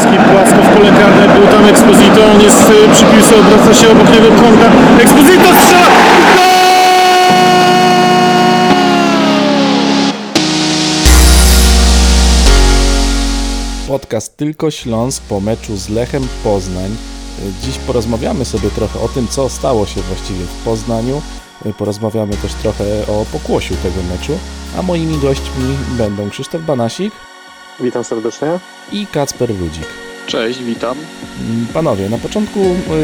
Polski płasko w pole karne, był tam Exposito, on jest y, przy piłce, obraca się obok niego kontra. Exposito strzela! Podcast Tylko Śląsk po meczu z Lechem Poznań. Dziś porozmawiamy sobie trochę o tym, co stało się właściwie w Poznaniu. Porozmawiamy też trochę o pokłosiu tego meczu. A moimi gośćmi będą Krzysztof Banasik Witam serdecznie. i Kacper Ludzik. Cześć, witam. Mm, Panowie, na początku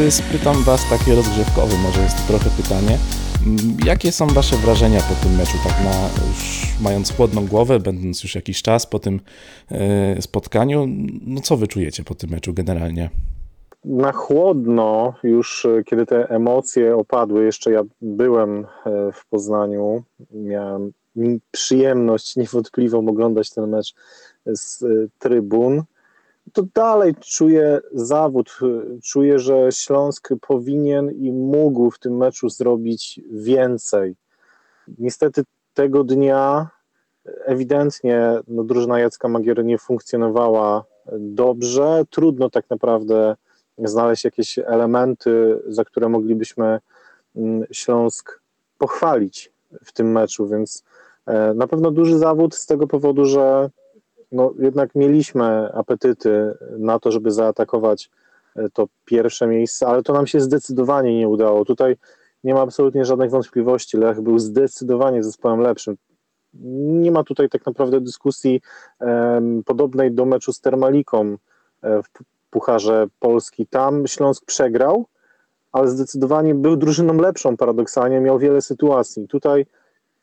y, spytam Was takie rozgrzewkowe, może jest to trochę pytanie. Mm, Jakie są Wasze wrażenia po tym meczu, tak na już mając chłodną głowę, będąc już jakiś czas po tym y, spotkaniu? No co Wy czujecie po tym meczu generalnie? Na chłodno, już e, kiedy te emocje opadły, jeszcze ja byłem w Poznaniu, miałem mi- przyjemność niewątpliwą oglądać ten mecz z trybun, to dalej czuję zawód, czuję, że Śląsk powinien i mógł w tym meczu zrobić więcej. Niestety tego dnia ewidentnie no, drużyna Jacka Magiery nie funkcjonowała dobrze. Trudno tak naprawdę znaleźć jakieś elementy, za które moglibyśmy mm, Śląsk pochwalić w tym meczu, więc e, na pewno duży zawód z tego powodu, że no, jednak mieliśmy apetyty na to, żeby zaatakować e, to pierwsze miejsce, ale to nam się zdecydowanie nie udało. Tutaj nie ma absolutnie żadnych wątpliwości. Lech był zdecydowanie zespołem lepszym. Nie ma tutaj tak naprawdę dyskusji podobnej do meczu z Termaliką e, w Pucharze Polski. Tam Śląsk przegrał, ale zdecydowanie był drużyną lepszą paradoksalnie, miał wiele sytuacji. Tutaj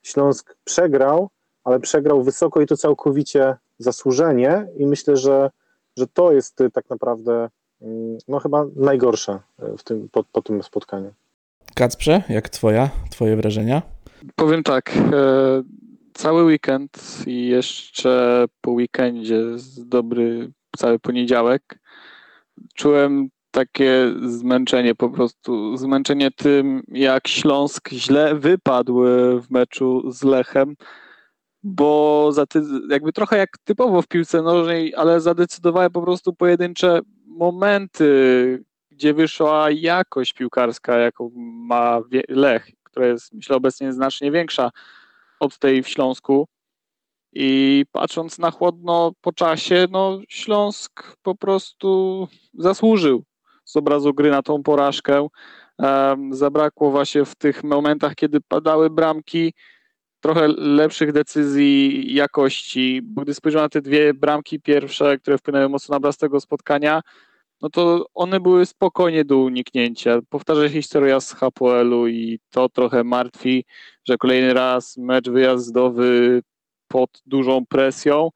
Śląsk przegrał, ale przegrał wysoko i to całkowicie zasłużenie i myślę, że, że to jest y, tak naprawdę mm, no chyba najgorsze y, w tym, po, po tym spotkaniu. Kacprze, jak Twoja, Twoje wrażenia? Powiem tak, e, cały weekend i jeszcze po weekendzie dobry cały poniedziałek czułem takie zmęczenie po prostu, zmęczenie tym jak Śląsk źle wypadł w meczu z Lechem, bo za ty, jakby trochę jak typowo w piłce nożnej, ale zadecydowały po prostu pojedyncze momenty, gdzie wyszła jakość piłkarska, jaką ma Lech, która jest myślę obecnie znacznie większa od tej w Śląsku. I patrząc na chłodno po czasie, no Śląsk po prostu zasłużył z obrazu gry na tą porażkę. Em, zabrakło właśnie w tych momentach, kiedy padały bramki, trochę lepszych decyzji, jakości. Bo gdy spojrzymy na te dwie bramki pierwsze, które wpłynęły mocno na obraz tego spotkania, no to one były spokojnie do uniknięcia. Powtarza się historia z HPL-u i to trochę martwi, że kolejny raz mecz wyjazdowy pod dużą presją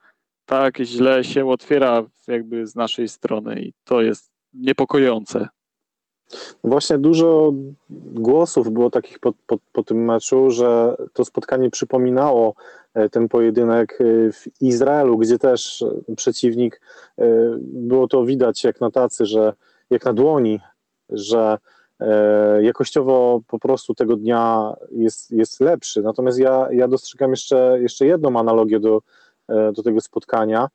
tak źle się otwiera jakby z naszej strony i to jest niepokojące. Właśnie dużo głosów było takich po, po, po tym meczu, że to spotkanie przypominało e, ten pojedynek e, w Izraelu, gdzie też e, przeciwnik, było to widać jak na tacy, że jak na dłoni, że jakościowo po prostu tego dnia jest, jest lepszy. Natomiast ja, ja dostrzegam jeszcze, jeszcze jedną analogię do, do tego spotkania.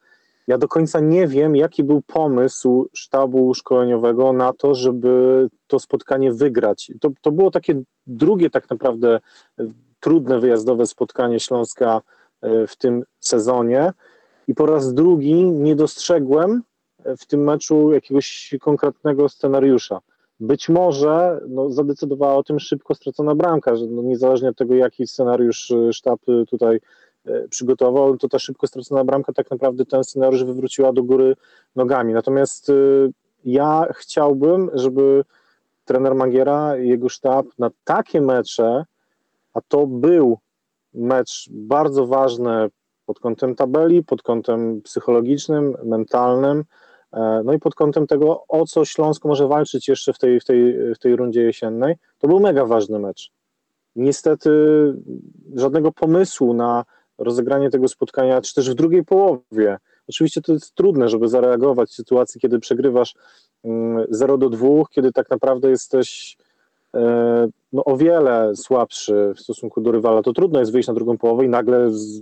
Ja do końca nie wiem, jaki był pomysł sztabu szkoleniowego na to, żeby to spotkanie wygrać. To, to było takie drugie tak naprawdę e, trudne wyjazdowe spotkanie Śląska e, w tym sezonie i po raz drugi nie dostrzegłem e, w tym meczu jakiegoś konkretnego scenariusza. Być może no, zadecydowała o tym szybko stracona bramka, że no, niezależnie od tego, jaki scenariusz sztab tutaj przygotował, to ta szybko stracona bramka tak naprawdę ten scenariusz wywróciła do góry nogami. Natomiast y, ja chciałbym, żeby trener Magiera i jego sztab na takie mecze, a to był mecz bardzo ważny pod kątem tabeli, pod kątem psychologicznym, mentalnym, e, no i pod kątem tego, o co Śląsk może walczyć jeszcze w tej, w tej, w tej rundzie jesiennej, to był mega ważny mecz. Niestety żadnego pomysłu na rozegranie tego spotkania, czy też w drugiej połowie. Oczywiście to jest trudne, żeby zareagować w sytuacji, kiedy przegrywasz mm, 0 do 2, kiedy tak naprawdę jesteś e, no, o wiele słabszy w stosunku do rywala. To trudno jest wyjść na drugą połowę i nagle z,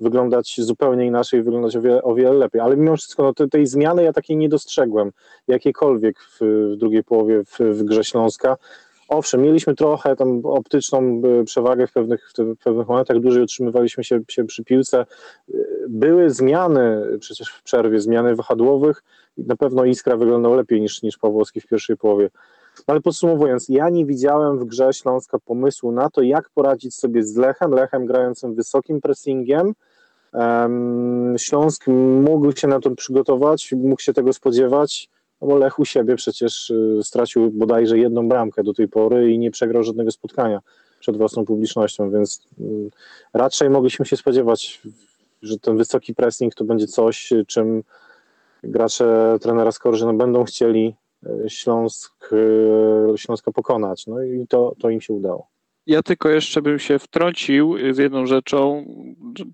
wyglądać zupełnie inaczej, wyglądać o wiele, o wiele lepiej. Ale mimo wszystko no, te, tej zmiany ja takiej nie dostrzegłem, jakiejkolwiek w, w drugiej połowie w, w grze Śląska. Owszem, mieliśmy trochę tam optyczną y, przewagę w pewnych, w pewnych momentach, dłużej utrzymywaliśmy się, się przy piłce. Y, Były zmiany przecież w przerwie, zmiany wahadłowych na pewno Iskra wyglądał lepiej niż, niż Pawłowski w pierwszej połowie. No ale podsumowując, ja nie widziałem w grze Śląska pomysłu na to, jak poradzić sobie z Lechem, Lechem grającym wysokim pressingiem. Em, Śląsk mógł się na to przygotować, mógł się tego spodziewać, no bo Lech u siebie przecież y, stracił bodajże jedną bramkę do tej pory i nie przegrał żadnego spotkania przed własną publicznością, więc y, raczej mogliśmy się spodziewać, że ten wysoki pressing to będzie coś, czym gracze trenera Skorżyna będą chcieli y, Śląsk, y, Śląska pokonać. No i to, to im się udało. Ja tylko jeszcze bym się wtrącił z jedną rzeczą,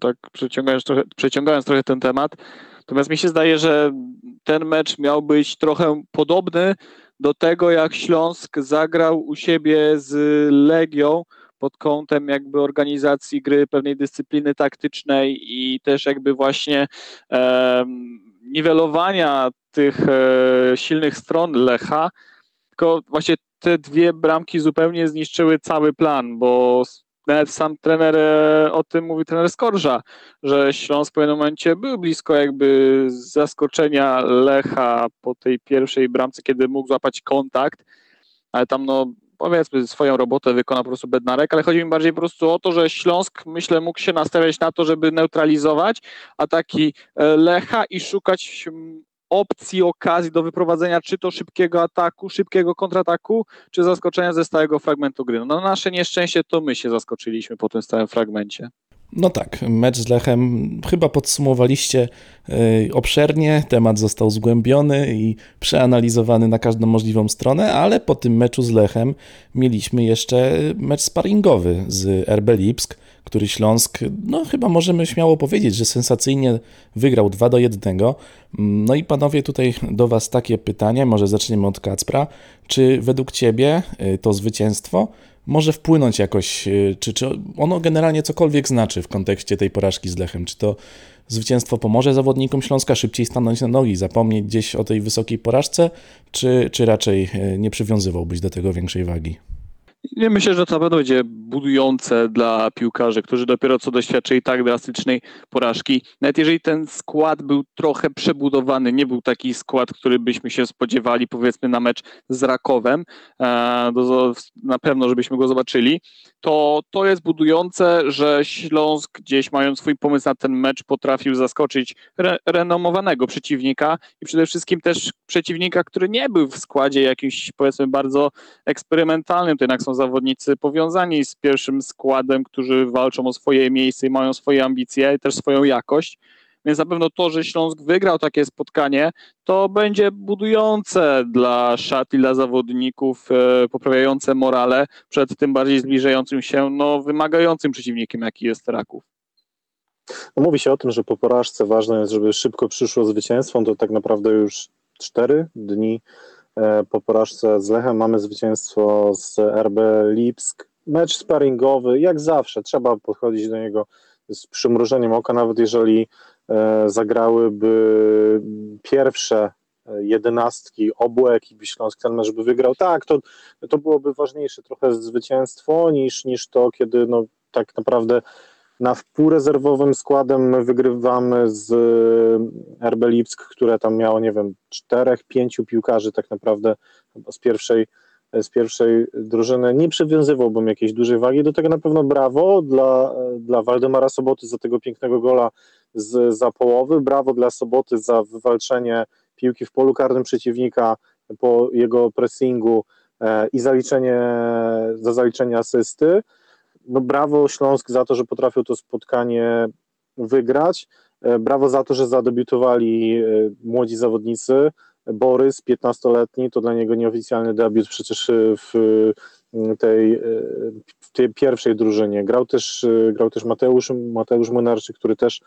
tak przeciągając trochę, przeciągając trochę ten temat. Natomiast mi się zdaje, że ten mecz miał być trochę podobny do tego, jak Śląsk zagrał u siebie z Legią pod kątem jakby organizacji gry, pewnej dyscypliny taktycznej i też jakby właśnie em, niwelowania tych e, silnych stron Lecha. Tylko właśnie te dwie bramki zupełnie zniszczyły cały plan, bo nawet sam trener e, o tym mówi trener Skorża, że Śląsk w pewnym momencie był blisko jakby zaskoczenia Lecha po tej pierwszej bramce, kiedy mógł złapać kontakt, ale tam no powiedzmy swoją robotę wykona po prostu Bednarek, ale chodzi mi bardziej po prostu o to, że Śląsk myślę mógł się nastawiać na to, żeby neutralizować ataki e, Lecha i szukać opcji, okazji do wyprowadzenia czy to szybkiego ataku, szybkiego kontrataku, czy zaskoczenia ze stałego fragmentu gry. No na nasze nieszczęście to my się zaskoczyliśmy po tym stałym fragmencie. No tak, mecz z Lechem chyba podsumowaliście y, obszernie, temat został zgłębiony i przeanalizowany na każdą możliwą stronę, ale po tym meczu z Lechem mieliśmy jeszcze mecz sparingowy z RB Lipsk, który Śląsk, no chyba możemy śmiało powiedzieć, że sensacyjnie wygrał 2 do 1. No i panowie, tutaj do Was takie pytanie, może zaczniemy od Kacpra. Czy według Ciebie y, to zwycięstwo może wpłynąć jakoś, y, czy, czy ono generalnie cokolwiek znaczy w kontekście tej porażki z Lechem? Czy to zwycięstwo pomoże zawodnikom Śląska szybciej stanąć na nogi, zapomnieć gdzieś o tej wysokiej porażce, czy, czy raczej y, nie przywiązywałbyś do tego większej wagi? Nie myślę, że to na pewno będzie budujące dla piłkarzy, którzy dopiero co doświadczyli tak drastycznej porażki. Nawet jeżeli ten skład był trochę przebudowany, nie był taki skład, który byśmy się spodziewali, powiedzmy, na mecz z Rakowem, e, na pewno, żebyśmy go zobaczyli, to to jest budujące, że Śląsk gdzieś mając swój pomysł na ten mecz potrafił zaskoczyć re, renomowanego przeciwnika i przede wszystkim też przeciwnika, który nie był w składzie jakimś powiedzmy bardzo eksperymentalnym, to jednak są zawodnicy powiązani z pierwszym składem, którzy walczą o swoje miejsce i mają swoje ambicje i też swoją jakość. Więc na pewno to, że Śląsk wygrał takie spotkanie, to będzie budujące dla szat i dla zawodników, e, poprawiające morale przed tym bardziej zbliżającym się, no wymagającym przeciwnikiem, jaki jest Raków. No, mówi się o tym, że po porażce ważne jest, żeby szybko przyszło zwycięstwo. To tak naprawdę już cztery dni po porażce z Lechem mamy zwycięstwo z RB Lipsk. Mecz sparingowy, jak zawsze, trzeba podchodzić do niego z przymrużeniem oka, nawet jeżeli e, zagrałyby pierwsze jedenastki obu ekip Śląsk ten mecz by wygrał. Tak, to, to byłoby ważniejsze trochę zwycięstwo niż, niż to, kiedy no, tak naprawdę na wpółrezerwowym składem my wygrywamy z RB Lipsk, które tam miało, nie wiem, czterech, pięciu piłkarzy tak naprawdę z pierwszej, z pierwszej drużyny. Nie przywiązywałbym jakiejś dużej wagi. Do tego na pewno brawo dla, dla Waldemara Soboty za tego pięknego gola z, za połowy. Brawo dla Soboty za wywalczenie piłki w polu karnym przeciwnika po jego pressingu e, i zaliczenie, za zaliczenie asysty no brawo Śląsk za to, że potrafił to spotkanie wygrać. E, brawo za to, że zadebiutowali e, młodzi zawodnicy. Borys, 15-letni, to dla niego nieoficjalny debiut przecież e, w tej, w tej pierwszej drużynie. Grał też, grał też Mateusz, Mateusz Młynarczyk, który też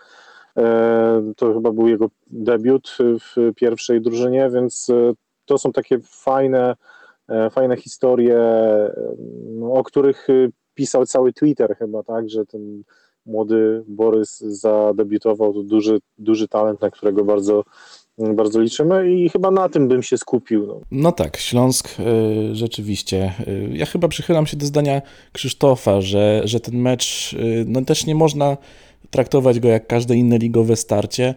to chyba był jego debiut w pierwszej drużynie, więc to są takie fajne, fajne historie, o których pisał cały Twitter chyba, tak, że ten młody Borys zadebiutował, to duży, duży talent, na którego bardzo, bardzo liczymy i chyba na tym bym się skupił. No. No tak, Śląsk y, rzeczywiście. Y, ja chyba przychylam się do zdania Krzysztofa, że, że ten mecz, y, no też nie można traktować go jak każde inne ligowe starcie,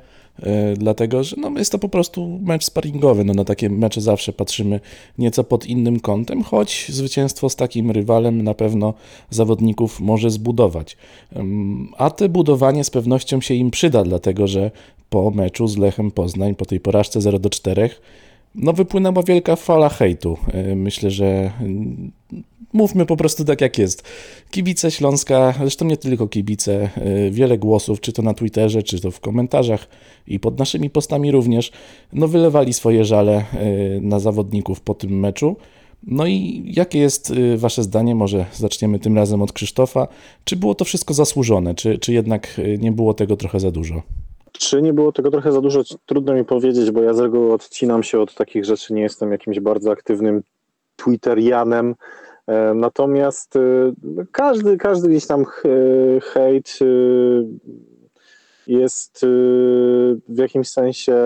dlatego że no, jest to po prostu mecz sparingowy. No, na takie mecze zawsze patrzymy nieco pod innym kątem, choć zwycięstwo z takim rywalem na pewno zawodników może zbudować. A te budowanie z pewnością się im przyda, dlatego że po meczu z Lechem Poznań, po tej porażce 0 do 4, no wypłynęła wielka fala hejtu. Y, Myślę, że mm, mówmy po prostu tak jak jest. Kibice Śląska, zresztą nie tylko kibice, y, wiele głosów, czy to na Twitterze, czy to w komentarzach i pod naszymi postami również, no wylewali swoje żale y, na zawodników po tym meczu. No i jakie jest wasze zdanie? Może zaczniemy tym razem od Krzysztofa. Czy było to wszystko zasłużone, czy, czy jednak nie było tego trochę za dużo? Czy nie było tego trochę za dużo? Trudno mi powiedzieć, bo ja z reguły odcinam się od takich rzeczy, nie jestem jakimś bardzo aktywnym Twitterianem. E, Natomiast e, każdy, każdy gdzieś tam ch- hejt e, jest e, w jakimś sensie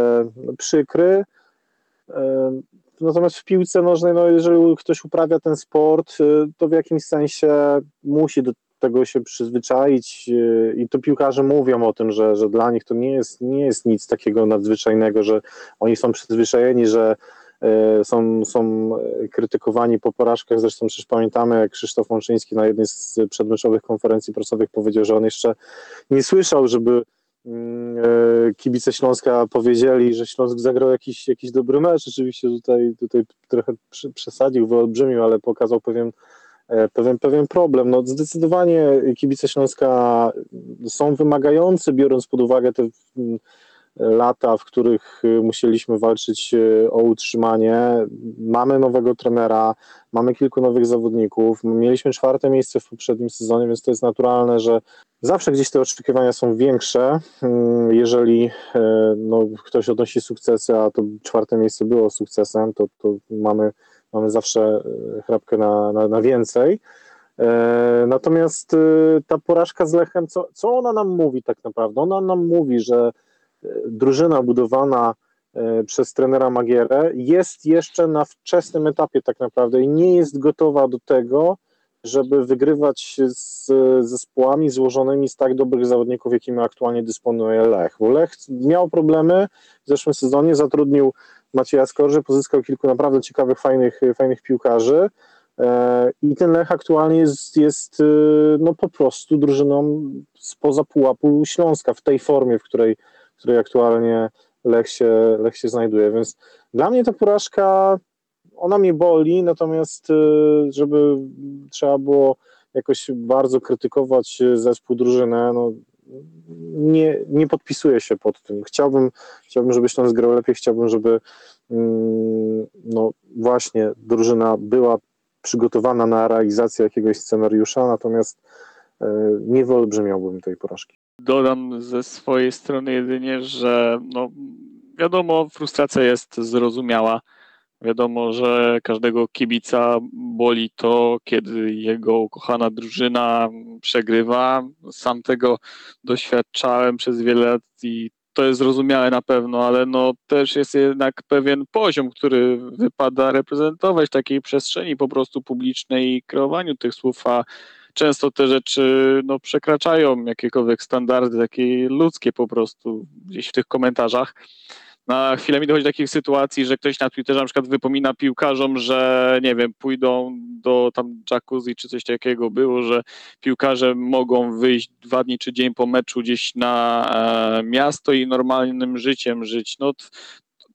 przykry. E, Natomiast w piłce nożnej, no jeżeli ktoś uprawia ten sport, e, to w jakimś sensie musi do tego się przyzwyczaić e, i to piłkarze mówią o tym, że, że dla nich to nie jest, nie jest nic takiego nadzwyczajnego, że oni są przyzwyczajeni, że e, są, są krytykowani po porażkach. Zresztą przecież pamiętamy, jak Krzysztof Łączyński na jednej z przedmeczowych konferencji prasowych powiedział, że on jeszcze nie słyszał, żeby mm, e, kibice Śląska powiedzieli, że Śląsk zagrał jakiś, jakiś dobry mecz. Oczywiście tutaj, tutaj trochę przesadził, wyolbrzymił, ale pokazał pewien, pewien, pewien problem. No, zdecydowanie kibice Śląska są wymagający, biorąc pod uwagę te mm, lata, w których y, musieliśmy walczyć y, o utrzymanie. Mamy nowego trenera, mamy kilku nowych zawodników, mieliśmy czwarte miejsce w poprzednim sezonie, więc to jest naturalne, że zawsze gdzieś te oczekiwania są większe. Mm, Jeżeli e, no, ktoś odnosi sukcesy, a to czwarte miejsce było sukcesem, to, to mamy, mamy zawsze e, chrapkę na, na, na więcej. E, Natomiast e, ta porażka z Lechem, co, co ona nam mówi tak naprawdę? Ona nam mówi, że drużyna budowana przez trenera Magierę jest jeszcze na wczesnym etapie tak naprawdę i nie jest gotowa do tego, żeby wygrywać z zespołami złożonymi z tak dobrych zawodników, jakimi aktualnie dysponuje Lech. Bo Lech miał problemy w zeszłym sezonie, zatrudnił Macieja Skorży, pozyskał kilku naprawdę ciekawych, fajnych, fajnych piłkarzy, E, I ten Lech aktualnie jest, jest e, no po prostu drużyną spoza pułapu Śląska w tej formie, w której, w której aktualnie Lech się, Lech się znajduje. Więc dla mnie ta porażka, ona mnie boli, natomiast e, żeby trzeba było jakoś bardzo krytykować zespół, drużynę, no nie, nie podpisuję się pod tym. Chciałbym, chciałbym, żeby Śląsk grał lepiej, chciałbym, żeby mm, no właśnie drużyna była przygotowana na realizację jakiegoś scenariusza, natomiast e, nie wyolbrzymiałbym tej porażki. Dodam ze swojej strony jedynie, że no, wiadomo, frustracja jest zrozumiała. Wiadomo, że każdego kibica boli to, kiedy jego ukochana drużyna przegrywa. Sam tego doświadczałem przez wiele lat i to jest zrozumiałe na pewno, ale no też jest jednak pewien poziom, który wypada reprezentować w takiej przestrzeni po prostu publicznej i kreowaniu tych słów, a często te rzeczy no, przekraczają jakiekolwiek standardy takie ludzkie po prostu gdzieś w tych komentarzach. Na chwilę mi dochodzi do takich sytuacji, że ktoś na Twitterze na przykład wypomina piłkarzom, że nie wiem, pójdą do tam jacuzzi czy coś takiego było, że piłkarze mogą wyjść dwa dni czy dzień po meczu gdzieś na e, miasto i normalnym życiem żyć. No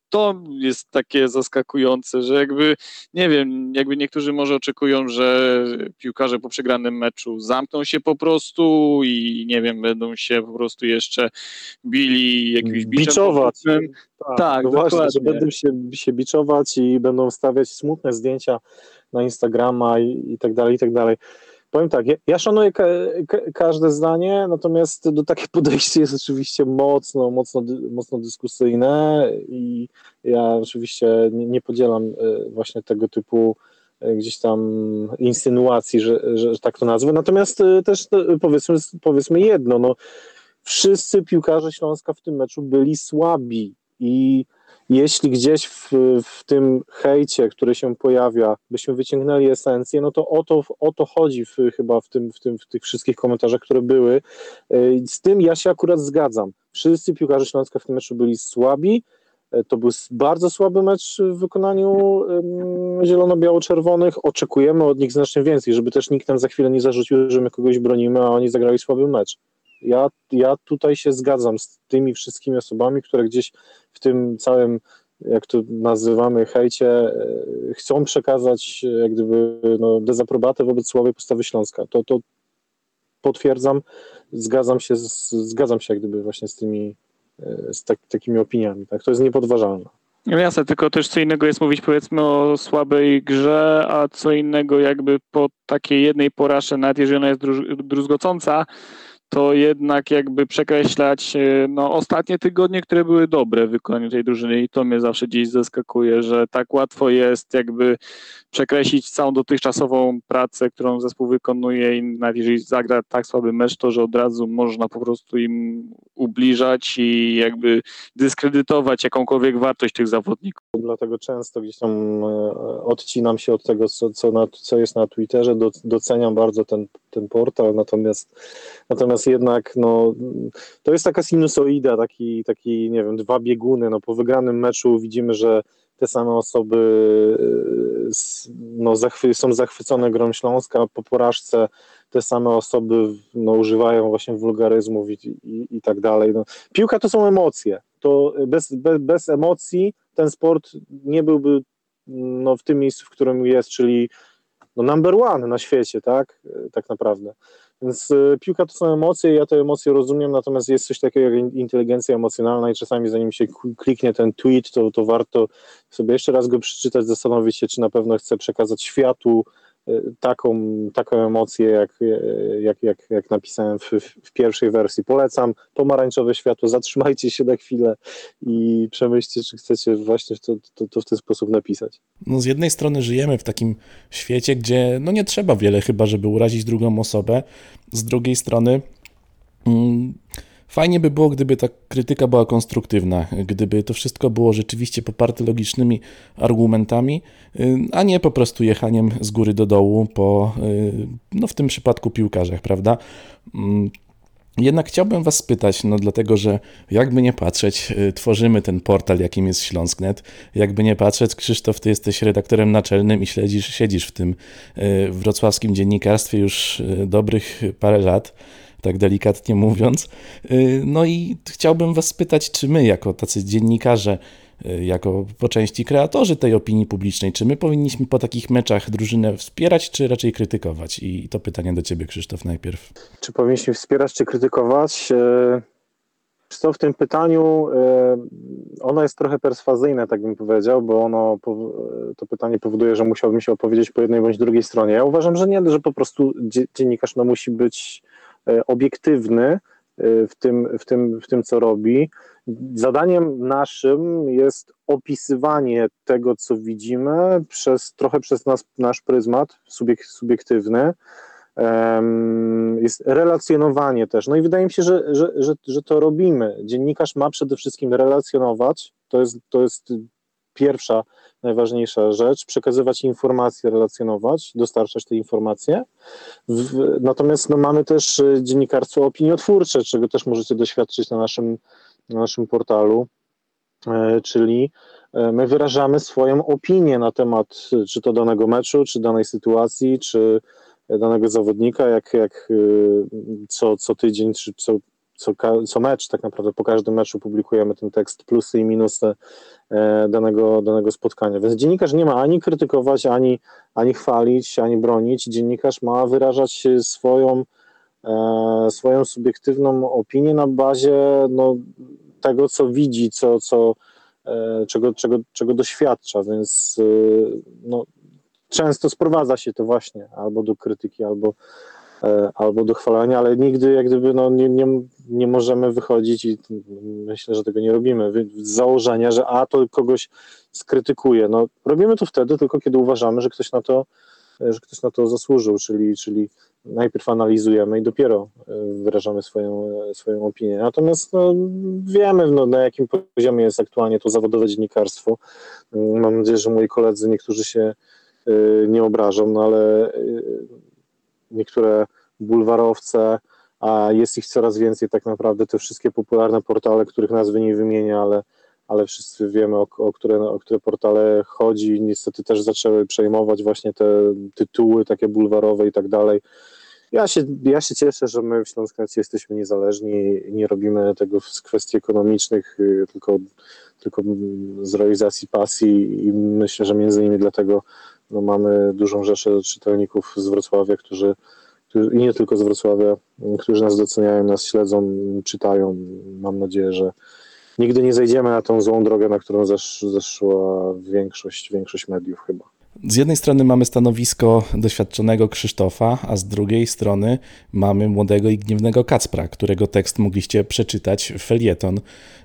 to jest takie zaskakujące, że jakby, nie wiem, jakby niektórzy może oczekują, że piłkarze po przegranym meczu zamkną się po prostu i nie wiem, będą się po prostu jeszcze bili jakimś biczem Biczować. powrotnym. Tak, no właśnie, że będą się, się biczować i będą wstawiać smutne zdjęcia na Instagrama i, i tak dalej, i tak dalej. Powiem tak, ja, ja szanuję ka, ka, każde zdanie, natomiast do takie podejście jest oczywiście mocno, mocno, mocno dyskusyjne i ja oczywiście nie, nie podzielam e, właśnie tego typu e, gdzieś tam insynuacji, że, że, że tak to nazwę. Natomiast e, też powiedzmy, powiedzmy jedno, no, wszyscy piłkarze Śląska w tym meczu byli słabi i jeśli gdzieś w, w tym hejcie, który się pojawia, byśmy wyciągnęli esencję, no to o to, o to chodzi w, chyba w, tym, w, tym, w tych wszystkich komentarzach, które były. Y, Z tym ja się akurat zgadzam. Wszyscy piłkarze Śląska w tym meczu byli słabi. Y, To był bardzo słaby mecz w wykonaniu zielono-biało-czerwonych. Oczekujemy od nich znacznie więcej, żeby też nikt nam za chwilę nie zarzucił, że my kogoś bronimy, a oni zagrali słaby mecz. Ja, ja tutaj się zgadzam z tymi wszystkimi osobami, które gdzieś w tym całym, jak to nazywamy, hejcie, e, chcą przekazać e, jak gdyby no, dezaprobatę wobec słabej postawy Śląska. To, to potwierdzam, zgadzam się, z, zgadzam się jak gdyby właśnie z tymi, e, z tak, takimi opiniami. Tak? To jest niepodważalne. No jasne, tylko też co innego jest mówić powiedzmy o słabej grze, a co innego jakby po takiej jednej porażce, nawet jeżeli ona jest druzgocąca, to jednak jakby przekreślać e, no, ostatnie tygodnie, które były dobre w wykonaniu tej drużyny i to mnie zawsze gdzieś zaskakuje, że tak łatwo jest jakby przekreślić całą dotychczasową pracę, którą zespół wykonuje i nawet jeżeli zagra tak słaby mecz, to że od razu można po prostu im ubliżać i jakby dyskredytować jakąkolwiek wartość tych zawodników. Dlatego często gdzieś tam e, odcinam się od tego, co, co, na, co jest na Twitterze. Do, doceniam bardzo ten, ten portal, natomiast, natomiast jednak no, to jest taka sinusoida, taki, taki, nie wiem, dwa bieguny. No, po wygranym meczu widzimy, że te same osoby s- no, zachwy, są zachwycone grą Śląska, po porażce te same osoby no, używają właśnie wulgaryzmów i, i, i tak dalej. No, piłka to są emocje. To bez, bez, bez emocji ten sport nie byłby no, w tym miejscu, w którym jest, czyli no, number one na świecie, tak? E, Tak naprawdę. Więc e, piłka to są emocje, ja te emocje rozumiem, natomiast jest coś takiego jak in- inteligencja emocjonalna i czasami zanim się kliknie ten tweet, to, to warto sobie jeszcze raz go przeczytać, zastanowić się, czy na pewno chce przekazać światu taką, taką emocję, jak, e, jak, jak, jak napisałem w- w pierwszej wersji. Polecam pomarańczowe światło, zatrzymajcie się na chwilę i przemyślcie, czy chcecie właśnie to, to, to w ten sposób napisać. No z jednej strony żyjemy w takim świecie, gdzie no nie trzeba wiele chyba, żeby urazić drugą osobę. Z drugiej strony mm, fajnie by było, gdyby ta krytyka była konstruktywna, gdyby to wszystko było rzeczywiście poparte logicznymi argumentami, y, a nie po prostu jechaniem z góry do dołu po, y, no w tym przypadku piłkarzach, prawda? Mm, Jednak chciałbym Was spytać, no dlatego, że jakby nie patrzeć, y, tworzymy ten portal, jakim jest Śląsknet. Jakby nie patrzeć, Krzysztof, Ty jesteś redaktorem naczelnym i śledzisz, siedzisz w tym wrocławskim dziennikarstwie już dobrych parę lat, tak delikatnie mówiąc. Y, No i chciałbym Was spytać, czy my, jako tacy dziennikarze, y, jako po części kreatorzy tej opinii publicznej, czy my powinniśmy po takich meczach drużynę wspierać, czy raczej krytykować? I to pytanie do Ciebie, Krzysztof, najpierw. Czy powinniśmy wspierać, czy krytykować? E, Co w tym pytaniu, ono jest trochę perswazyjne, tak bym powiedział, bo ono, to pytanie powoduje, że musiałbym się opowiedzieć po jednej bądź drugiej stronie. Ja uważam, że nie, że po prostu dzie- dziennikarz no, musi być obiektywny e, w tym, w, tym, w tym, co robi. Zadaniem naszym jest opisywanie tego, co widzimy, przez, trochę przez nas, nasz pryzmat subiek, subiektywny. Jest relacjonowanie też. No i wydaje mi się, że, że, że, że to robimy. Dziennikarz ma przede wszystkim relacjonować. To jest, to jest pierwsza, najważniejsza rzecz. Przekazywać informacje, relacjonować, dostarczać te informacje. W, natomiast no, mamy też e, dziennikarstwo opiniotwórcze, czego też możecie doświadczyć na naszym, na naszym portalu. E, czyli e, my wyrażamy swoją opinię na temat czy to danego meczu, czy danej sytuacji, czy danego zawodnika, jak, jak y, co, co tydzień, czy co, co, co mecz, tak naprawdę po każdym meczu publikujemy ten tekst, plusy i minusy e, danego, danego spotkania. Więc dziennikarz nie ma ani krytykować, ani, ani chwalić, ani bronić. Dziennikarz ma wyrażać swoją, e, swoją subiektywną opinię na bazie no, tego, co widzi, co, co, e, czego, czego, czego doświadcza, więc no, często sprowadza się to właśnie albo do krytyki, albo, albo do chwalenia, ale nigdy jak gdyby no, nie, nie, nie możemy wychodzić i myślę, że tego nie robimy, z założenia, że a to kogoś skrytykuje. No, robimy to wtedy tylko, kiedy uważamy, że ktoś na to, e, że ktoś na to zasłużył, czyli, czyli najpierw analizujemy i dopiero e, wyrażamy swoją, e, swoją opinię. Natomiast no, wiemy, no, na jakim poziomie jest aktualnie to zawodowe dziennikarstwo. Mm, Mam nadzieję, że moi koledzy, niektórzy się nie obrażą, no ale niektóre bulwarowce, a jest ich coraz więcej tak naprawdę, te wszystkie popularne portale, których nazwy nie wymienię, ale, ale wszyscy wiemy, o, o, które, o które portale chodzi, niestety też zaczęły przejmować właśnie te tytuły takie bulwarowe i tak dalej. Ja się, ja się cieszę, że my w Śląskacji jesteśmy niezależni, nie robimy tego z kwestii ekonomicznych, y, tylko, tylko z realizacji pasji i myślę, że między innymi dlatego no, mamy dużą rzeszę czytelników z Wrocławia, którzy, którzy, i nie tylko z Wrocławia, którzy nas doceniają, nas śledzą, czytają. Mam nadzieję, że nigdy nie zejdziemy na tą złą drogę, na którą zesz, zeszła większość, większość mediów chyba. Z jednej strony mamy stanowisko doświadczonego Krzysztofa, a z drugiej strony mamy młodego i gniewnego Kacpra, którego tekst mogliście przeczytać, felieton.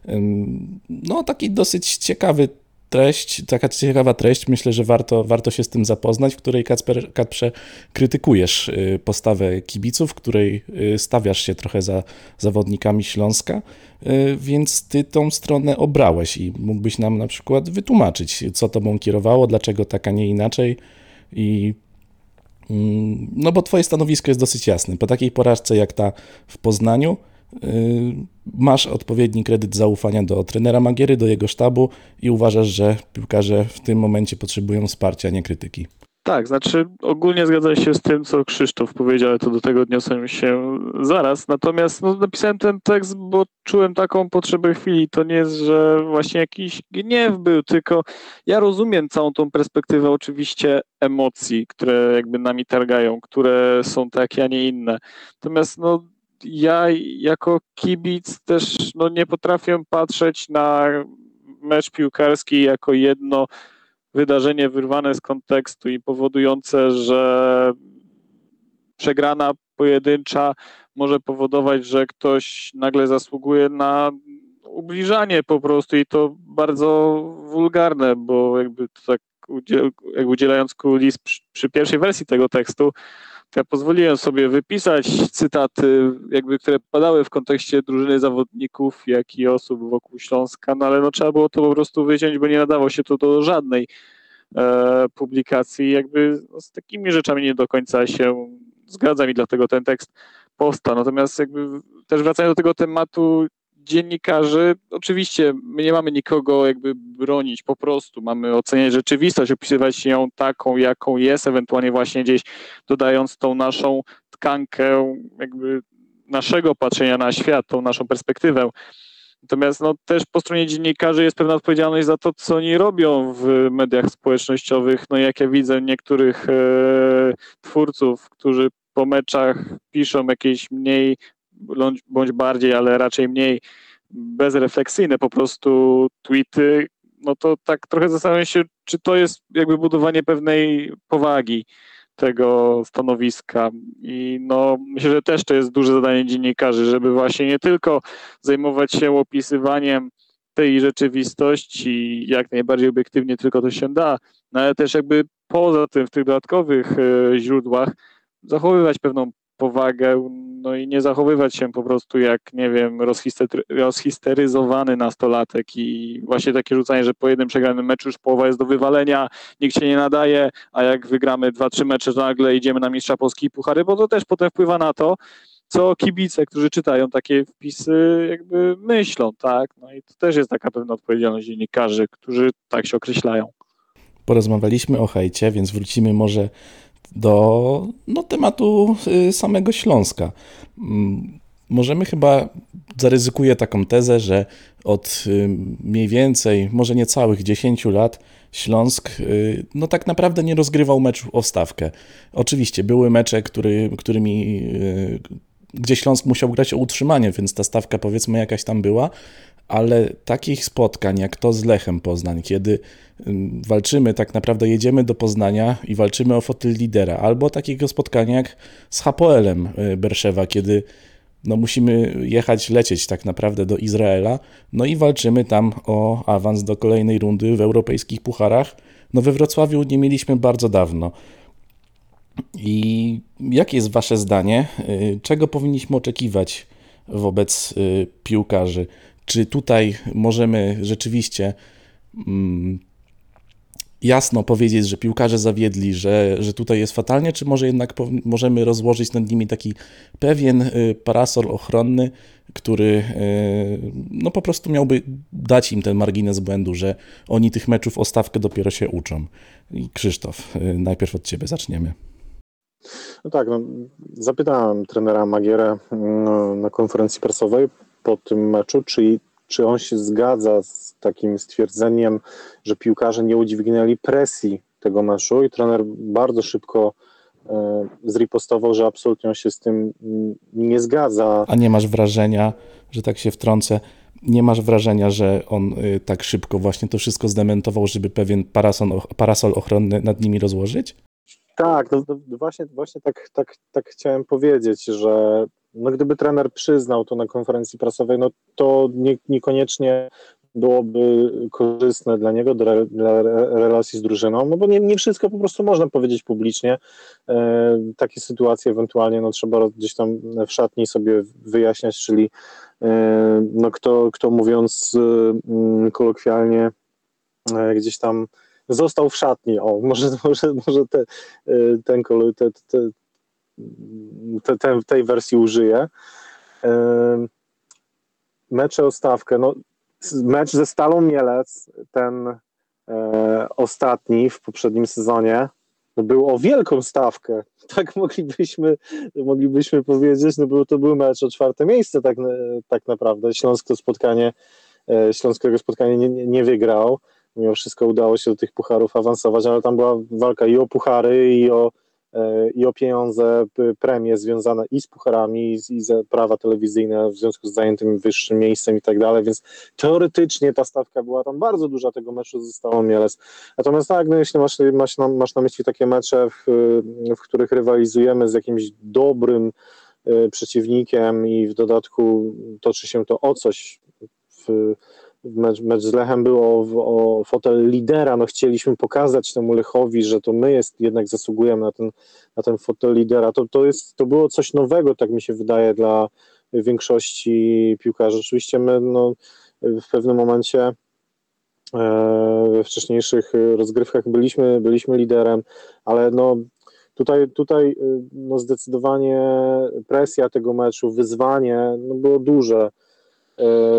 Ym, No, taki dosyć ciekawy treść, taka ciekawa treść, myślę, że warto, warto się z tym zapoznać, w której Kacper, Kacprze krytykujesz y, postawę kibiców, w której y, stawiasz się trochę za zawodnikami Śląska, y, więc ty tą stronę obrałeś i mógłbyś nam na przykład wytłumaczyć, co tobą kierowało, dlaczego tak, a nie inaczej i mm, no bo twoje stanowisko jest dosyć jasne. Po takiej porażce jak ta w Poznaniu masz odpowiedni kredyt zaufania do trenera Magiery, do jego sztabu i uważasz, że piłkarze w tym momencie potrzebują wsparcia, nie krytyki. Tak, znaczy ogólnie zgadzam się z tym, co Krzysztof powiedział, ale to do tego odniosłem się zaraz. Natomiast no, napisałem ten tekst, bo czułem taką potrzebę chwili. To nie jest, że właśnie jakiś gniew był, tylko ja rozumiem całą tą perspektywę oczywiście emocji, które jakby nami targają, które są takie, a nie inne. Natomiast no, ja jako kibic też no, nie potrafię patrzeć na mecz piłkarski jako jedno wydarzenie wyrwane z kontekstu i powodujące, że przegrana pojedyncza może powodować, że ktoś nagle zasługuje na ubliżanie po prostu i to bardzo wulgarne, bo jakby tak udziel, udzielając kulis przy, przy pierwszej wersji tego tekstu, ja pozwoliłem sobie wypisać cytaty, jakby, które padały w kontekście drużyny zawodników, jak i osób wokół Śląska, no ale no, trzeba było to po prostu wyciąć, bo nie nadało się to do żadnej e, publikacji. Jakby no, z takimi rzeczami nie do końca się zgadzam i dlatego ten tekst powstał. Natomiast jakby też wracając do tego tematu dziennikarzy, oczywiście my nie mamy nikogo jakby bronić, po prostu mamy oceniać rzeczywistość, opisywać ją taką, jaką jest, ewentualnie właśnie gdzieś dodając tą naszą tkankę jakby naszego patrzenia na świat, tą naszą perspektywę. Natomiast no, też po stronie dziennikarzy jest pewna odpowiedzialność za to, co oni robią w mediach społecznościowych. No jak ja widzę niektórych e, twórców, którzy po meczach piszą jakieś mniej bądź, bardziej, ale raczej mniej bezrefleksyjne po prostu tweety, no to tak trochę zastanawiam się, czy to jest jakby budowanie pewnej powagi tego stanowiska. I no, myślę, że też to jest duże zadanie dziennikarzy, żeby właśnie nie tylko zajmować się opisywaniem tej rzeczywistości jak najbardziej obiektywnie tylko to się da, no ale też jakby poza tym w tych dodatkowych e, źródłach zachowywać pewną powagę, no i nie zachowywać się po prostu jak, nie wiem, rozhisteryzowany nastolatek i właśnie takie rzucanie, że po jednym przegranym meczu już połowa jest do wywalenia, nikt się nie nadaje, a jak wygramy dwa, trzy mecze, to nagle idziemy na Mistrza Polski i Puchary, bo to też potem wpływa na to, co kibice, którzy czytają takie wpisy, jakby myślą, tak? No i to też jest taka pewna odpowiedzialność dziennikarzy, którzy tak się określają. Porozmawialiśmy o hejcie, więc wrócimy może do no, tematu samego Śląska. Możemy chyba, zaryzykuję taką tezę, że od mniej więcej, może nie całych 10 lat Śląsk no tak naprawdę nie rozgrywał meczu o stawkę. Oczywiście były mecze, który, którymi, gdzie Śląsk musiał grać o utrzymanie, więc ta stawka powiedzmy jakaś tam była, ale takich spotkań jak to z Lechem Poznań, kiedy ym, walczymy, tak naprawdę jedziemy do Poznania i walczymy o fotel lidera, albo takiego spotkania jak z Hapoelem y, Berszewa, kiedy no musimy jechać, lecieć tak naprawdę do Izraela, no i walczymy tam o awans do kolejnej rundy w europejskich pucharach. No we Wrocławiu nie mieliśmy bardzo dawno. I jakie jest Wasze zdanie? Y, Czego powinniśmy oczekiwać wobec y, piłkarzy? Czy tutaj możemy rzeczywiście mm, jasno powiedzieć, że piłkarze zawiedli, że, że tutaj jest fatalnie, czy może jednak możemy rozłożyć nad nimi taki pewien y, parasol ochronny, który y, no po prostu miałby dać im ten margines błędu, że oni tych meczów o stawkę dopiero się uczą. I Krzysztof, y, najpierw od Ciebie zaczniemy. No tak, no, zapytałem trenera Magierę no, na konferencji prasowej po tym meczu, czy, czy on się zgadza z takim stwierdzeniem, że piłkarze nie udźwignęli presji tego meczu i trener bardzo szybko e, zripostował, że absolutnie on się z tym nie zgadza. A nie masz wrażenia, że tak się wtrącę, nie masz wrażenia, że on y, tak szybko właśnie to wszystko zdementował, żeby pewien parasol, parasol ochronny nad nimi rozłożyć? Tak, no, no właśnie, właśnie tak, tak, tak chciałem powiedzieć, że no, gdyby trener przyznał to na konferencji prasowej, no to nie, niekoniecznie byłoby korzystne dla niego, dla, relacji z drużyną, no bo nie, nie wszystko po prostu można powiedzieć publicznie. E, takie sytuacje ewentualnie no, trzeba gdzieś tam w szatni sobie wyjaśniać, czyli e, no, kto, kto mówiąc e, kolokwialnie e, gdzieś tam został w szatni. O, może, może, może te, ten, kolor- te, te, te, te, tej wersji użyję. Mecze o stawkę. No, mecz ze Stalą Mielec, ten e, ostatni w poprzednim sezonie, no był o wielką stawkę. Tak moglibyśmy, moglibyśmy powiedzieć, no był to był mecz o czwarte miejsce tak, tak naprawdę. Śląsk to spotkanie, e, Śląskiego spotkanie nie, nie, nie wygrał mimo wszystko udało się do tych pucharów awansować, ale tam była walka i o puchary, i o, i o pieniądze, premie związane i z pucharami, i z prawa telewizyjne w związku z zajętym wyższym miejscem i tak dalej, więc teoretycznie ta stawka była tam bardzo duża tego meczu zostało Mielec. Natomiast tak, no jeśli masz, masz, na, masz na myśli takie mecze, w, w których rywalizujemy z jakimś dobrym przeciwnikiem i w dodatku toczy się to o coś w mecz, mecz z Lechem był o, o fotel lidera, no chcieliśmy pokazać temu Lechowi, że to my jest, jednak zasługujemy na ten, na ten fotel lidera. To, to, jest, to było coś nowego, tak mi się wydaje, dla większości piłkarzy. Oczywiście my no, w pewnym momencie e, we wcześniejszych rozgrywkach byliśmy, byliśmy liderem, ale no tutaj, tutaj no zdecydowanie presja tego meczu, wyzwanie no było duże.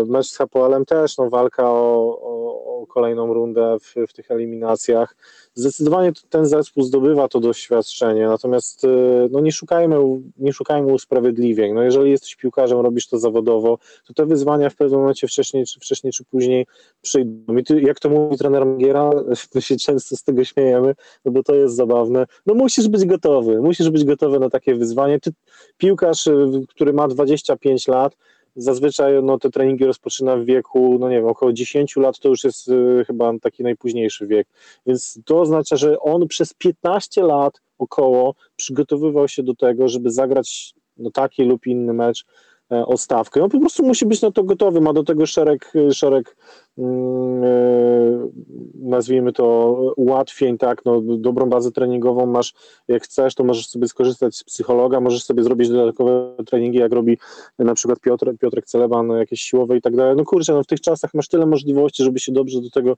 Mecz z Hapoelem też, no walka o, o, o kolejną rundę w, w, tych eliminacjach. Zdecydowanie ten zespół zdobywa to doświadczenie, natomiast no nie, szukajmy, nie szukajmy usprawiedliwień. No jeżeli jesteś piłkarzem, robisz to zawodowo, to te wyzwania w pewnym momencie wcześniej czy, wcześniej, czy później przyjdą. I ty, jak to mówi trener Magiera, my się często z tego śmiejemy, no bo to jest zabawne, no musisz być gotowy, musisz być gotowy na takie wyzwanie. Ty, piłkarz, który ma 25 lat, zazwyczaj no, te treningi rozpoczyna w wieku, no nie wiem, około 10 lat to już jest y, chyba taki najpóźniejszy wiek. Więc to oznacza, że on przez 15 lat około przygotowywał się do tego, żeby zagrać no, taki lub inny mecz e, o stawkę. On po prostu musi być na to gotowy, ma do tego szereg, szereg nazwijmy to ułatwień, tak, no, dobrą bazę treningową masz, jak chcesz, to możesz sobie skorzystać z psychologa, możesz sobie zrobić dodatkowe treningi, jak robi na przykład Piotr, Piotrek Celeban, jakieś siłowe i tak dalej. No kurczę, no w tych czasach masz tyle możliwości, żeby się dobrze do tego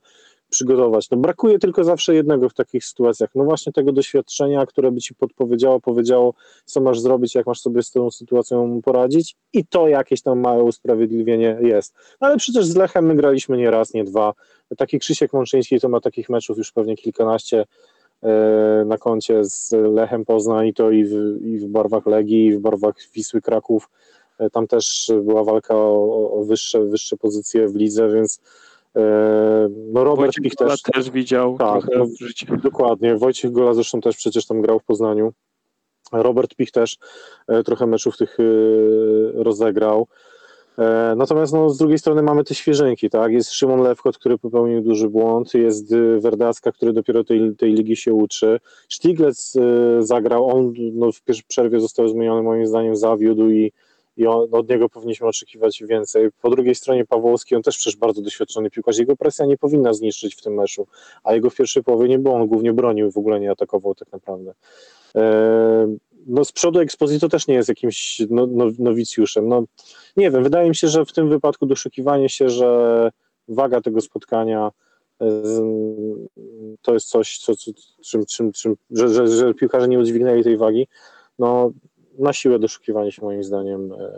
przygotować. No brakuje tylko zawsze jednego w takich sytuacjach, no właśnie tego doświadczenia, które by ci podpowiedziało, powiedziało, co masz zrobić, jak masz sobie z tą sytuacją poradzić i to jakieś tam małe usprawiedliwienie jest. Ale przecież z Lechem my graliśmy nie raz, nie dwa. Taki Krzysiek Mączyński to ma takich meczów już pewnie kilkanaście na koncie z Lechem Poznań i to i w, i w barwach Legii, i w barwach Wisły Kraków. Tam też była walka o, o wyższe, wyższe pozycje w lidze, więc no Robert Wojciech Pich też, też widział Tak, no, dokładnie, Wojciech Gola zresztą też przecież tam grał w Poznaniu. Robert Pich też e, trochę meczów tych e, rozegrał. E, Natomiast no, z drugiej strony mamy te świeżynki, tak? Jest Szymon Lewkot, który popełnił duży błąd, jest y, Werdacka, który dopiero tej, tej ligi się uczy. Stiglec y, zagrał, on no, w pierwszej przerwie został zmieniony, moim zdaniem zawiódł i, i on, od niego powinniśmy oczekiwać więcej. Po drugiej stronie Pawłowski, on też przecież bardzo doświadczony piłkarz, jego presja nie powinna zniszczyć w tym meczu, a jego w pierwszej połowie nie było, on głównie bronił, w ogóle nie atakował tak naprawdę. E, No z przodu Exposito też nie jest jakimś no, no, nowicjuszem, no nie wiem, wydaje mi się, że w tym wypadku doszukiwanie się, że waga tego spotkania e, to jest coś, co, co, czym, czym, czym, że, że, że piłkarze nie udźwignęli tej wagi, no na siłę doszukiwanie się moim zdaniem e,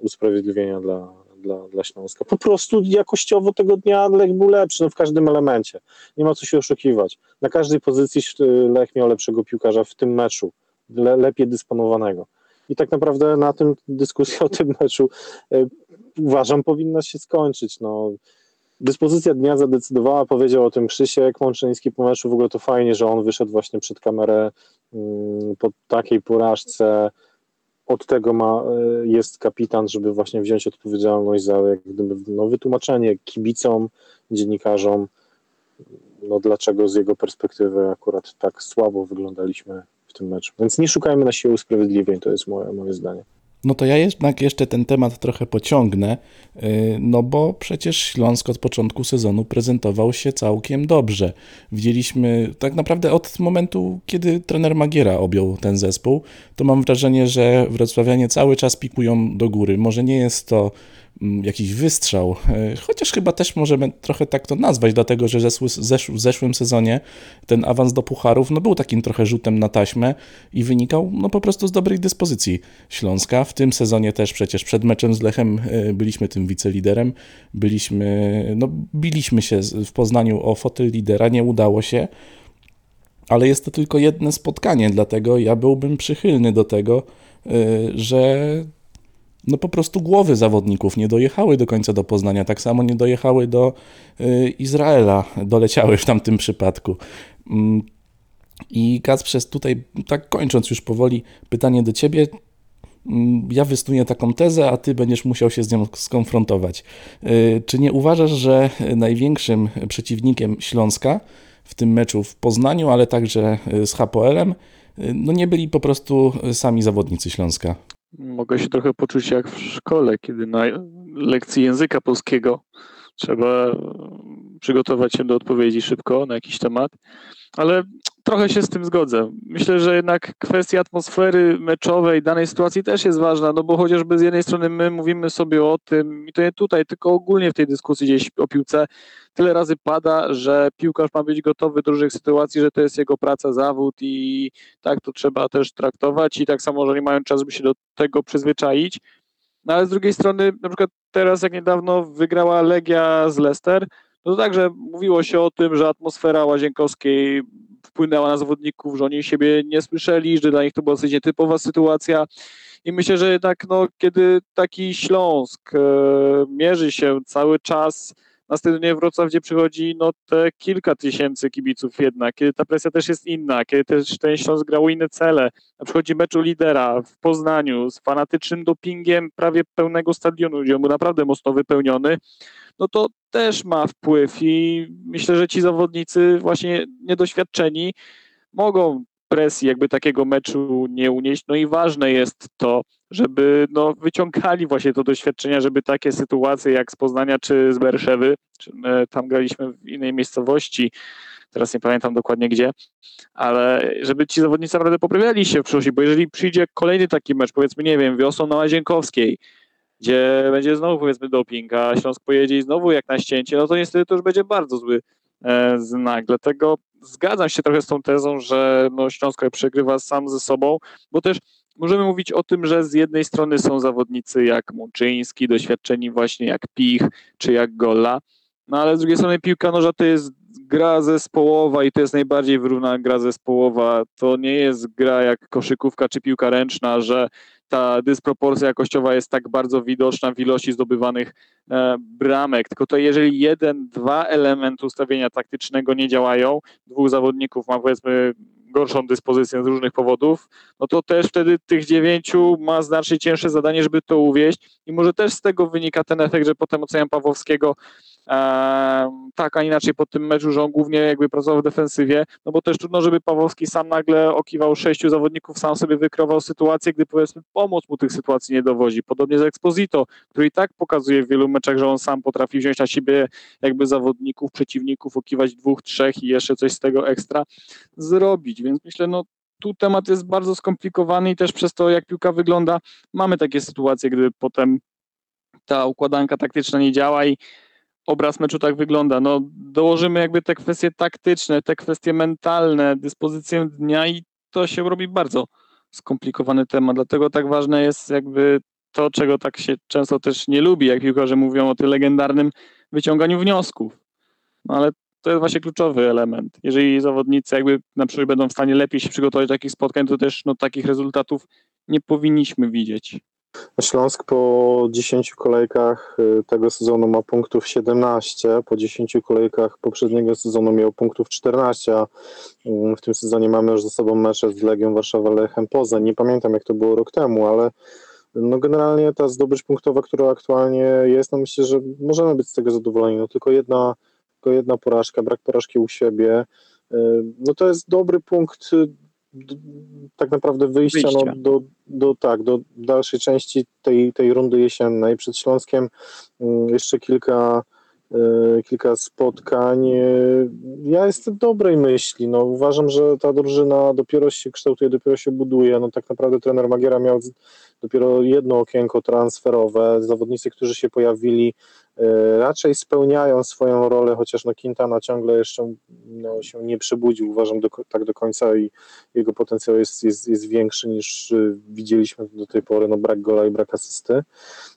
usprawiedliwienia dla, dla, dla Śląska. Po prostu jakościowo tego dnia Lech był lepszy no, w każdym elemencie. Nie ma co się oszukiwać. Na każdej pozycji e, Lech miał lepszego piłkarza w tym meczu, le, lepiej dysponowanego. I tak naprawdę na tym dyskusja o tym meczu e, uważam powinna się skończyć. No, dyspozycja dnia zadecydowała, powiedział o tym Krzysiek Mączyński po meczu. W ogóle to fajnie, że on wyszedł właśnie przed kamerę mm, po takiej porażce. Od tego ma, e, jest kapitan, żeby właśnie wziąć odpowiedzialność za jak gdyby, no, wytłumaczenie kibicom, dziennikarzom, no, dlaczego z jego perspektywy akurat tak słabo wyglądaliśmy w tym meczu. Więc nie szukajmy na siłę usprawiedliwień, to jest moje, moje zdanie. No to ja jednak jeszcze ten temat trochę pociągnę, yy, no bo przecież Śląsk od początku sezonu prezentował się całkiem dobrze. Widzieliśmy tak naprawdę od momentu, kiedy trener Magiera objął ten zespół, to mam wrażenie, że wrocławianie cały czas pikują do góry. Może nie jest to jakiś wystrzał, yy, chociaż chyba też możemy trochę tak to nazwać, dlatego że w zeszłym sezonie ten awans do pucharów no był takim trochę rzutem na taśmę i wynikał no po prostu z dobrej dyspozycji Śląska. W tym sezonie też przecież przed meczem z Lechem e, byliśmy tym wiceliderem, byliśmy, no biliśmy się w Poznaniu o fotel lidera, nie udało się, ale jest to tylko jedno spotkanie, dlatego ja byłbym przychylny do tego, e, że no po prostu głowy zawodników nie dojechały do końca do Poznania, tak samo nie dojechały do e, Izraela, doleciały w tamtym przypadku. Mm, I Kacprzes, tutaj tak kończąc już powoli, pytanie do Ciebie. Mm, Ja wysnuję taką tezę, a Ty będziesz musiał się z nią skonfrontować. Y, Czy nie uważasz, że największym przeciwnikiem Śląska w tym meczu w Poznaniu, ale także y, z HPL-em, y, no nie byli po prostu sami zawodnicy Śląska? Mogę się trochę poczuć jak w szkole, kiedy na lekcji języka polskiego trzeba e, przygotować się do odpowiedzi szybko na jakiś temat, ale trochę się z tym zgodzę. Myślę, że jednak kwestia atmosfery meczowej danej sytuacji też jest ważna, no bo chociażby z jednej strony my mówimy sobie o tym, i to nie tutaj, tylko ogólnie w tej dyskusji gdzieś o piłce, tyle razy pada, że piłkarz ma być gotowy do różnych sytuacji, że to jest jego praca, zawód i tak to trzeba też traktować i tak samo, że nie mają czasu, by się do tego przyzwyczaić. No ale z drugiej strony, na przykład teraz jak niedawno wygrała Legia z Leicester, no to także mówiło się o tym, że atmosfera Łazienkowskiej wpłynęła na zawodników, że oni siebie nie słyszeli, że dla nich to była dosyć nietypowa sytuacja. I myślę, że jednak no, kiedy taki Śląsk e, mierzy się cały czas na stadionie Wrocław, gdzie przychodzi no, te kilka tysięcy kibiców jednak, kiedy ta presja też jest inna, kiedy też ten Śląsk grał inne cele, przychodzi meczu lidera w Poznaniu z fanatycznym dopingiem prawie pełnego stadionu, gdzie on był naprawdę mocno wypełniony, no to też ma wpływ i myślę, że ci zawodnicy właśnie niedoświadczeni mogą presji jakby takiego meczu nie unieść. No i ważne jest to, żeby no, wyciągali właśnie to doświadczenia, żeby takie sytuacje jak z Poznania czy z Berszewy, czy, tam graliśmy w innej miejscowości, teraz nie pamiętam dokładnie gdzie, ale żeby ci zawodnicy naprawdę poprawiali się w przyszłości, bo jeżeli przyjdzie kolejny taki mecz, powiedzmy, nie wiem, wiosną na Łazienkowskiej, gdzie będzie znowu powiedzmy doping, a Śląsk pojedzie i znowu jak na ścięcie, no to niestety to już będzie bardzo zły e, znak. Dlatego zgadzam się trochę z tą tezą, że no, Śląsk przegrywa sam ze sobą, bo też możemy mówić o tym, że z jednej strony są zawodnicy jak Mączyński, doświadczeni właśnie jak Pich czy jak Golla, no ale z drugiej strony piłka noża to jest gra zespołowa i to jest najbardziej wyrównana gra zespołowa. To nie jest gra jak koszykówka czy piłka ręczna, że ta dysproporcja jakościowa jest tak bardzo widoczna w ilości zdobywanych e, bramek. Tylko to jeżeli jeden, dwa elementy ustawienia taktycznego nie działają, dwóch zawodników ma powiedzmy gorszą dyspozycję z różnych powodów, no to też wtedy tych dziewięciu ma znacznie cięższe zadanie, żeby to uwieść. I może też z tego wynika ten efekt, że potem oceniam Pawłowskiego tak, a inaczej po tym meczu, że on głównie jakby pracował w defensywie, no bo też trudno, żeby Pawłowski sam nagle okiwał sześciu zawodników, sam sobie wykrował sytuację, gdy powiedzmy pomoc mu tych sytuacji nie dowodzi. Podobnie z Exposito, który i tak pokazuje w wielu meczach, że on sam potrafi wziąć na siebie jakby zawodników, przeciwników, okiwać dwóch, trzech i jeszcze coś z tego ekstra zrobić, więc myślę, no tu temat jest bardzo skomplikowany i też przez to, jak piłka wygląda, mamy takie sytuacje, gdy potem ta układanka taktyczna nie działa i obraz meczu tak wygląda. No, dołożymy jakby te kwestie taktyczne, te kwestie mentalne, dyspozycję dnia i to się robi bardzo skomplikowany temat. Dlatego tak ważne jest jakby to, czego tak się często też nie lubi, jak piłkarze mówią o tym legendarnym wyciąganiu wniosków. No ale to jest właśnie kluczowy element. Jeżeli zawodnicy jakby na przykład będą w stanie lepiej się przygotować do takich spotkań, to też no, takich rezultatów nie powinniśmy widzieć. Śląsk po 10 kolejkach y, tego sezonu ma punktów 17, po 10 kolejkach poprzedniego sezonu miał punktów 14, a mm, w tym sezonie mamy już ze sobą mecze z Legią Warszawa, Lechem Poznań. Nie pamiętam jak to było rok temu, ale no generalnie ta zdobycz punktowa, która aktualnie jest, no myślę, że możemy być z tego zadowoleni. No tylko jedna, tylko jedna porażka, brak porażki u siebie, y, no to jest dobry punkt tak naprawdę wyjścia, Wyjścia. No, do, do, tak, do dalszej części tej, tej rundy jesiennej. Przed Śląskiem mm, jeszcze kilka, y, kilka spotkań. Ja jestem dobrej myśli. No, uważam, że ta drużyna dopiero się kształtuje, dopiero się buduje. No, tak naprawdę trener Magiera miał dopiero jedno okienko transferowe. Zawodnicy, którzy się pojawili, raczej spełniają swoją rolę, chociaż no Quintana ciągle jeszcze no, się nie przebudził, uważam, do, tak do końca i jego potencjał jest, jest, jest większy niż y, widzieliśmy do tej pory, no brak gola i brak asysty.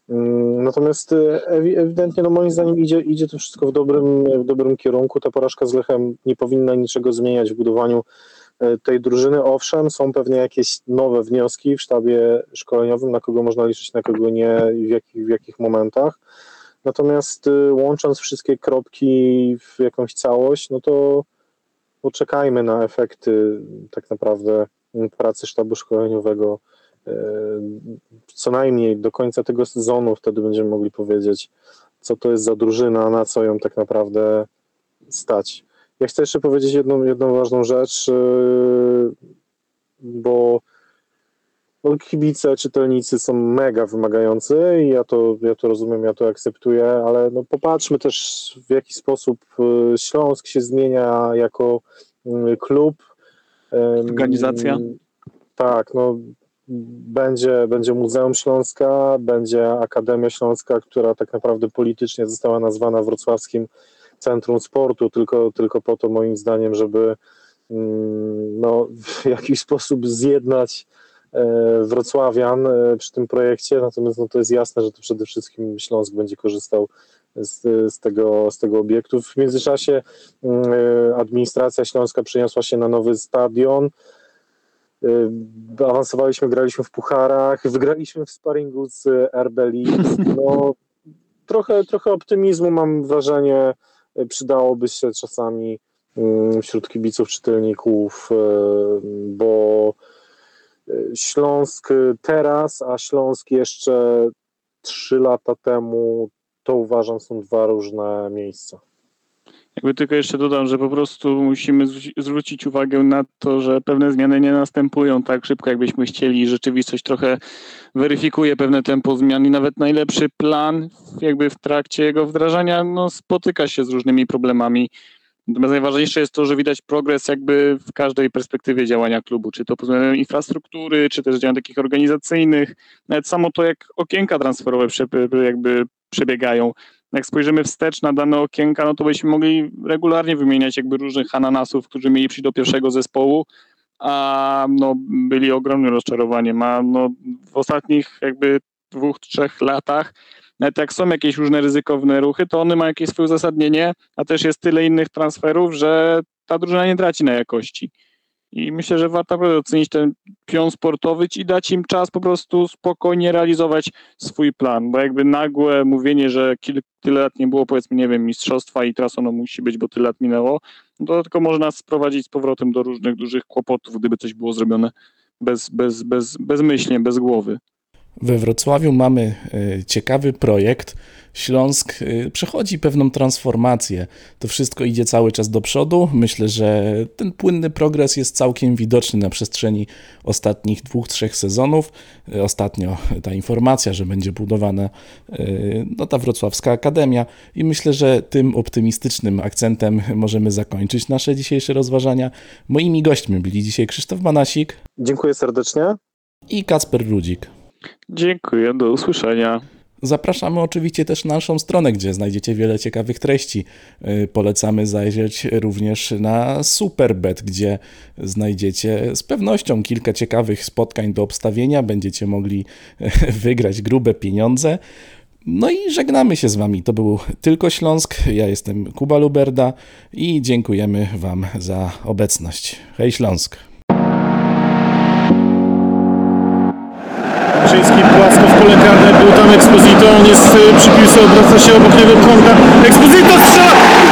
Mm, Natomiast ewi- ewidentnie, no moim zdaniem idzie, idzie to wszystko w dobrym, w dobrym kierunku. Ta porażka z Lechem nie powinna niczego zmieniać w budowaniu e, tej drużyny. Owszem, są pewnie jakieś nowe wnioski w sztabie szkoleniowym, na kogo można liczyć, na kogo nie i w jakich, w jakich momentach. Natomiast y, łącząc wszystkie kropki w jakąś całość, no to poczekajmy na efekty tak naprawdę pracy sztabu szkoleniowego e, co najmniej do końca tego sezonu, wtedy będziemy mogli powiedzieć, co to jest za drużyna, na co ją tak naprawdę stać. Ja chcę jeszcze powiedzieć jedną, jedną ważną rzecz, bo bo kibice, czytelnicy są mega wymagający i ja to, ja to rozumiem, ja to akceptuję, ale no popatrzmy też w jaki sposób yy, Śląsk się zmienia jako yy, klub. Organizacja. Tak, no będzie, będzie Muzeum Śląska, będzie Akademia Śląska, która tak naprawdę politycznie została nazwana Wrocławskim Centrum Sportu, tylko, tylko po to moim zdaniem, żeby mm, no, w jakiś sposób zjednać wrocławian e, przy tym projekcie, natomiast no, to jest jasne, że to przede wszystkim Śląsk będzie korzystał z, z, tego, z tego obiektu. W międzyczasie mm, e, administracja śląska przeniosła się na nowy stadion, awansowaliśmy, graliśmy w pucharach, wygraliśmy w sparingu z RB Leeds. No, trochę, trochę optymizmu mam wrażenie przydałoby się czasami mm, wśród kibiców, czytelników, bo Śląsk teraz, a Śląsk jeszcze trzy lata temu, to uważam są dwa różne miejsca. Jakby tylko jeszcze dodam, że po prostu musimy zwróci- zwrócić uwagę na to, że pewne zmiany nie następują tak szybko, jakbyśmy chcieli. Rzeczywistość trochę weryfikuje pewne tempo zmian i nawet najlepszy plan, jakby w trakcie jego wdrażania, no, spotyka się z różnymi problemami. Natomiast najważniejsze jest to, że widać progres jakby w każdej perspektywie działania klubu, czy to pod względem infrastruktury, czy też działań takich organizacyjnych, nawet samo to, jak okienka transferowe jakby przebiegają jak spojrzymy wstecz na dane okienka, no to byśmy mogli regularnie wymieniać jakby różnych ananasów, którzy mieli przyjść do pierwszego zespołu, a no, byli ogromnym rozczarowaniem. A no, w ostatnich jakby dwóch, trzech latach, nawet jak są jakieś różne ryzykowne ruchy, to one mają jakieś swoje uzasadnienie, a też jest tyle innych transferów, że ta drużyna nie traci na jakości. I myślę, że warto naprawdę docenić ten pion sportowy i dać im czas po prostu spokojnie realizować swój plan, bo jakby nagłe mówienie, że kil, tyle lat nie było powiedzmy, nie wiem, mistrzostwa i teraz ono musi być, bo tyle lat minęło, no to tylko może nas sprowadzić z powrotem do różnych dużych kłopotów, gdyby coś było zrobione bez, bez, bez, bezmyślnie, bez głowy. We Wrocławiu mamy e, ciekawy projekt. Śląsk e, przechodzi pewną transformację. To wszystko idzie cały czas do przodu. Myślę, że ten płynny progres jest całkiem widoczny na przestrzeni ostatnich dwóch, trzech sezonów. E, Ostatnio ta informacja, że będzie budowana no, ta Wrocławska Akademia i myślę, że tym optymistycznym akcentem możemy zakończyć nasze dzisiejsze rozważania. Moimi gośćmi byli dzisiaj Krzysztof Manasik Dziękuję serdecznie. i Kacper Rudzik. Dziękuję, do usłyszenia. Zapraszamy oczywiście też na naszą stronę, gdzie znajdziecie wiele ciekawych treści. Yy, Polecamy zajrzeć również na Superbet, gdzie znajdziecie z pewnością kilka ciekawych spotkań do obstawienia. Będziecie mogli wygrać grube pieniądze. No i żegnamy się z Wami. To był Tylko Śląsk. Ja jestem Kuba Luberda i dziękujemy Wam za obecność. Hej Śląsk! Brzeński płasko w pole karne, był tam Exposito, on jest y, przy piłce, obraca się obok niego kontra. Exposito strzela!